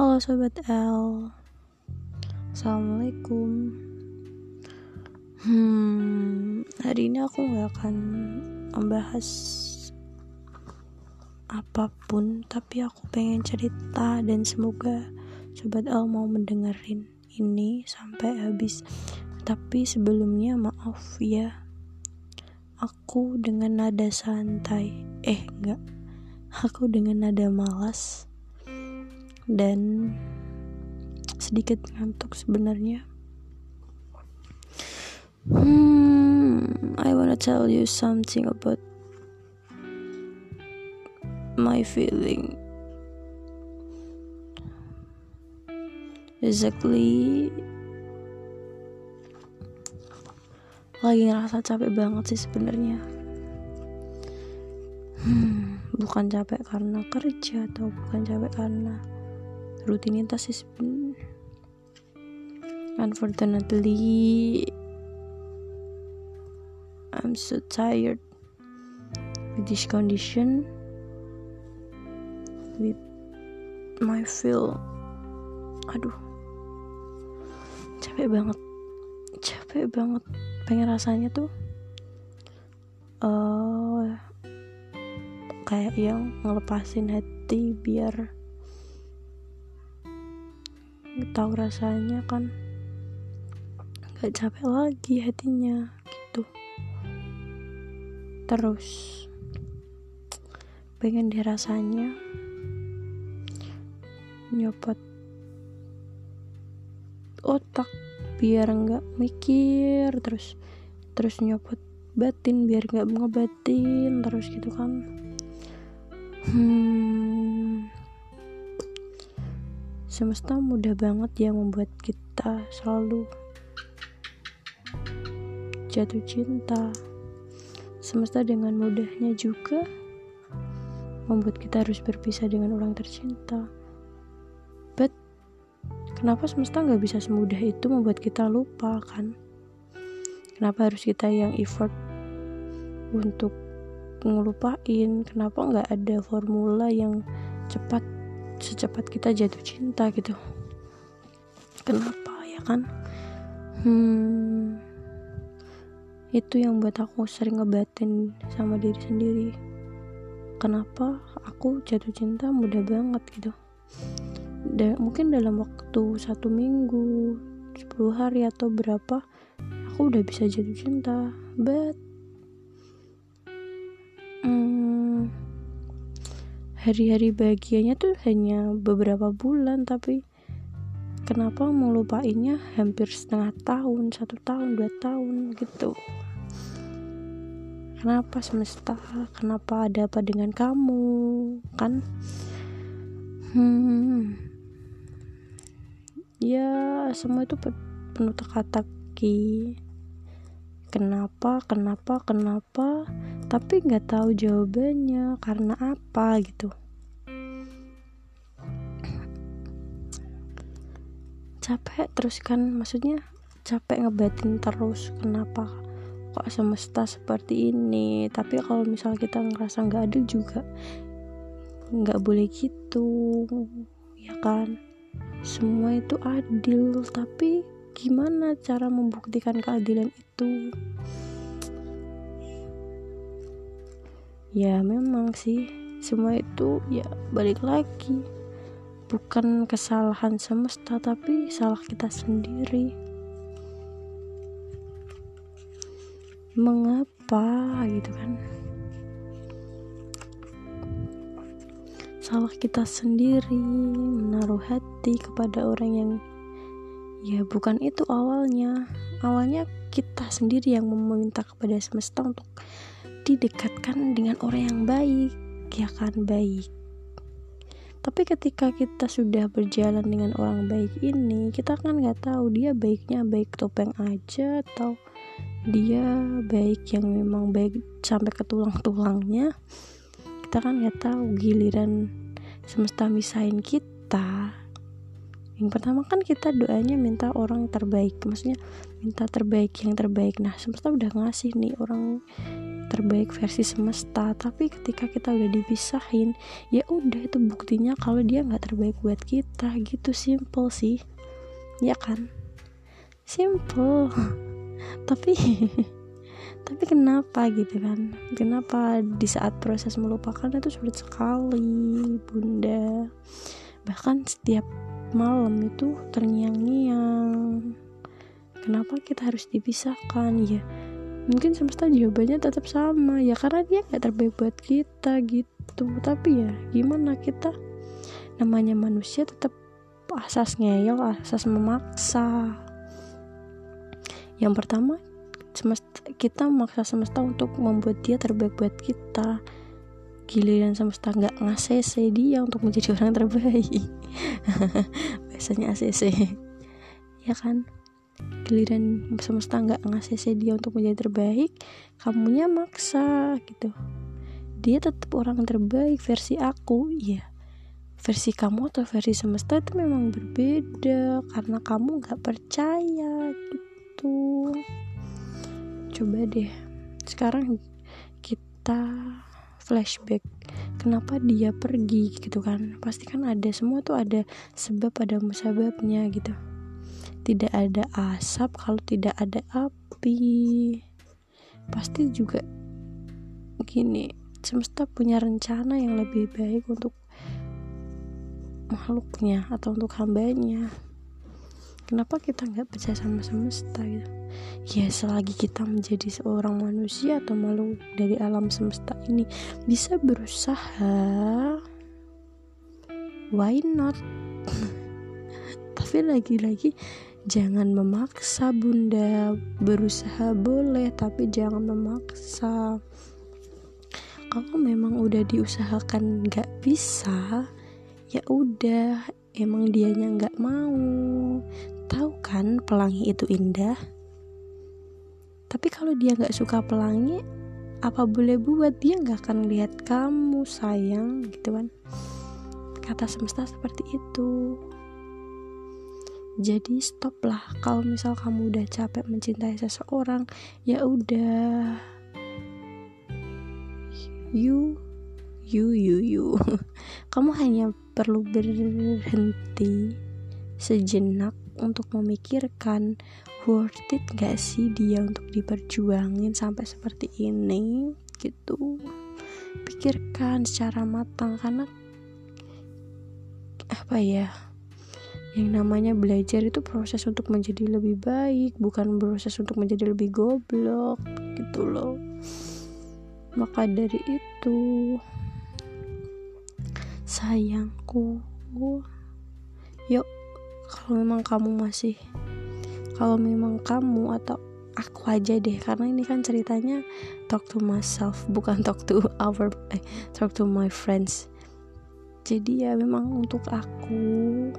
Halo Sobat L. Assalamualaikum. Hmm, hari ini aku gak akan membahas apa pun Tapi aku pengen cerita dan semoga Sobat L mau mendengarin ini sampai habis. Tapi sebelumnya maaf ya Aku dengan nada santai. Eh enggak Aku dengan nada malas dan sedikit ngantuk sebenarnya. Hmm, I wanna tell you something about my feeling. Exactly lagi ngerasa capek banget sih sebenarnya. Hmm, bukan capek karena kerja atau bukan capek karena rutinitas sih sebenarnya unfortunately I'm so tired with this condition with my feel aduh capek banget capek banget pengen rasanya tuh uh, kayak yang ngelepasin hati biar tahu rasanya kan. Gak capek lagi hatinya gitu. Terus pengen dirasanya. Nyopot otak biar nggak mikir terus terus nyopot batin biar nggak ngebatin terus gitu kan. Hmm Semesta mudah banget yang membuat kita selalu jatuh cinta. Semesta dengan mudahnya juga membuat kita harus berpisah dengan orang tercinta. But kenapa semesta nggak bisa semudah itu membuat kita lupa kan? Kenapa harus kita yang effort untuk ngelupain? Kenapa nggak ada formula yang cepat secepat kita jatuh cinta gitu. Kenapa ya kan? Hmm itu yang buat aku sering ngebatin sama diri sendiri. Kenapa aku jatuh cinta mudah banget gitu? Dan mungkin dalam waktu satu minggu 10 hari atau berapa aku udah bisa jatuh cinta. But hari-hari bahagianya tuh hanya beberapa bulan tapi kenapa melupainnya hampir setengah tahun satu tahun dua tahun gitu? Kenapa semesta? Kenapa ada apa dengan kamu? Kan? Hmm. Ya semua itu penuh teka-teki kenapa kenapa kenapa tapi nggak tahu jawabannya karena apa gitu. Capek terus kan maksudnya capek ngebatin terus kenapa kok semesta seperti ini. Tapi kalau misal kita ngerasa nggak adil juga nggak boleh gitu ya kan? Semua itu adil tapi gimana cara membuktikan keadilan itu? Ya memang sih. Semua itu ya balik lagi. Bukan kesalahan semesta tapi salah kita sendiri. Mengapa gitu kan? Salah kita sendiri menaruh hati kepada orang yang ya bukan itu awalnya. Awalnya kita sendiri yang meminta kepada semesta untuk didekatkan dengan orang yang baik ya kan? Baik. Tapi ketika kita sudah berjalan dengan orang baik ini kita kan nggak tahu dia baiknya baik topeng aja atau dia baik yang memang baik sampai ke tulang-tulangnya. Kita kan nggak tahu giliran semesta misahin kita yang pertama kan kita doanya minta orang terbaik maksudnya minta terbaik yang terbaik. Nah semesta udah ngasih nih orang terbaik versi semesta tapi ketika kita udah dipisahin ya udah itu buktinya kalau dia nggak terbaik buat kita. Gitu simple sih. Ya kan? Simple. Tapi tapi kenapa gitu kan? Kenapa di saat proses melupakan itu sulit sekali bunda? Bahkan setiap malam itu terngiang-ngiang. Kenapa kita harus dipisahkan? Ya mungkin semesta jawabannya tetap sama. Ya karena dia nggak terbaik buat kita gitu. Tapi ya gimana kita? Namanya manusia tetap asas ngeyel asas memaksa. Yang pertama semesta kita memaksa semesta untuk membuat dia terbaik buat kita giliran semesta nggak ngasih dia untuk menjadi orang terbaik. Biasanya ACC ya kan? Giliran semesta nggak ngasih dia untuk menjadi terbaik kamunya maksa gitu. Dia tetap orang terbaik versi aku. Ya versi kamu atau versi semesta itu memang berbeda karena kamu nggak percaya gitu. Coba deh. Sekarang kita flashback kenapa dia pergi gitu kan. Pasti kan ada semua tuh ada sebab ada musababnya gitu. Tidak ada asap kalau tidak ada api. Pasti juga gini semesta punya rencana yang lebih baik untuk makhluknya atau untuk hambanya. Kenapa kita nggak percaya sama semesta gitu ya selagi kita menjadi seorang manusia atau makhluk dari alam semesta ini bisa berusaha. Why not? Tapi lagi-lagi jangan memaksa bunda. Berusaha boleh tapi jangan memaksa. Kalau memang udah diusahakan nggak bisa ya udah. Emang dianya nggak mau. Tahu kan pelangi itu indah tapi kalau dia nggak suka pelangi apa boleh buat? Dia nggak akan lihat kamu sayang gitu kan? Kata semesta seperti itu. Jadi stop lah kalau misal kamu udah capek mencintai seseorang ya udah. You you you you. Kamu hanya perlu berhenti sejenak untuk memikirkan worth it gak sih dia untuk diperjuangin sampai seperti ini gitu? Pikirkan secara matang karena apa ya yang namanya belajar itu proses untuk menjadi lebih baik bukan proses untuk menjadi lebih goblok gitu loh. Maka dari itu sayangku yuk kalau memang kamu masih kalau memang kamu atau aku aja deh karena ini kan ceritanya talk to myself bukan talk to our eh, talk to my friends. Jadi ya memang untuk aku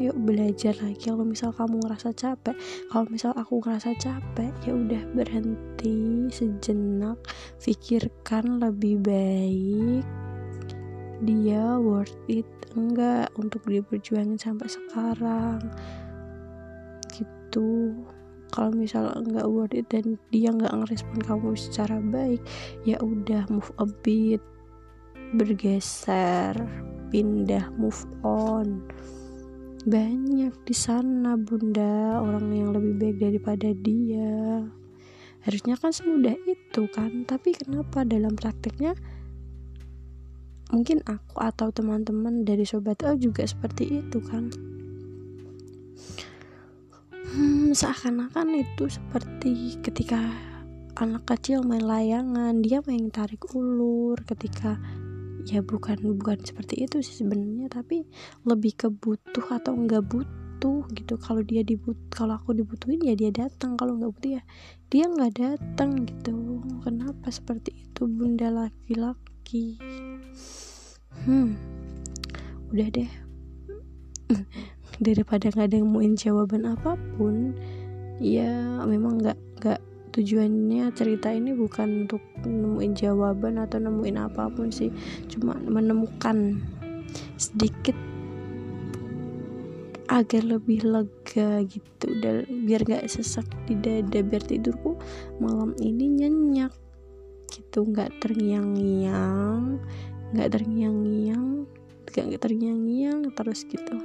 yuk belajar lagi. Kalau misal kamu ngerasa capek kalau misal aku ngerasa capek ya udah berhenti sejenak. Pikirkan lebih baik dia worth it. Enggak untuk diperjuangin sampai sekarang. Gitu kalau misal enggak worth it dan dia nggak ngerespon kamu secara baik ya udah move a bit bergeser pindah move on. Banyak di sana bunda orang yang lebih baik daripada dia. Harusnya kan semudah itu kan tapi kenapa dalam prakteknya mungkin aku atau teman-teman dari sobat O juga seperti itu kan hmm, seakan-akan itu seperti ketika anak kecil main layangan dia main tarik ulur ketika ya bukan bukan seperti itu sih sebenarnya tapi lebih ke butuh atau enggak butuh gitu. Kalau dia dibut kalau aku dibutuhin ya dia datang. Kalau nggak butuh ya dia nggak datang gitu. Kenapa seperti itu bunda laki-laki? Hmm udah deh daripada nggak ada yang mauin jawaban apa pun ya memang nggak nggak tujuannya cerita ini bukan untuk nemuin jawaban atau nemuin apa pun sih cuma menemukan sedikit agar lebih lega gitu dan biar gak sesak di dada biar tidurku malam ini nyenyak gitu nggak terngiang-ngiang nggak terngiang-ngiang nggak terngiang-ngiang terus gitu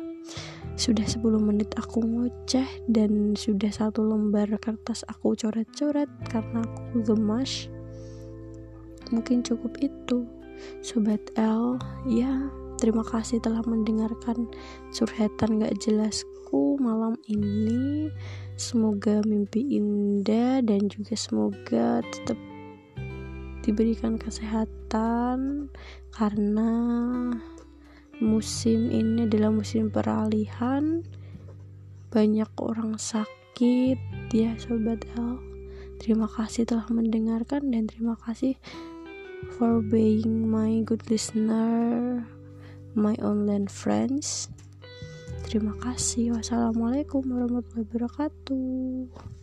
sudah 10 menit aku ngoceh dan sudah satu lembar kertas aku coret-coret karena aku gemas. Mungkin cukup itu sobat L. Ya terima kasih telah mendengarkan surhatan gak jelasku malam ini. Semoga mimpi indah dan juga semoga tetap diberikan kesehatan karena musim ini adalah musim peralihan. Banyak orang sakit ya sobat L. Terima kasih telah mendengarkan dan terima kasih for being my good listener my online friends. Terima kasih. Wassalamualaikum warahmatullahi wabarakatuh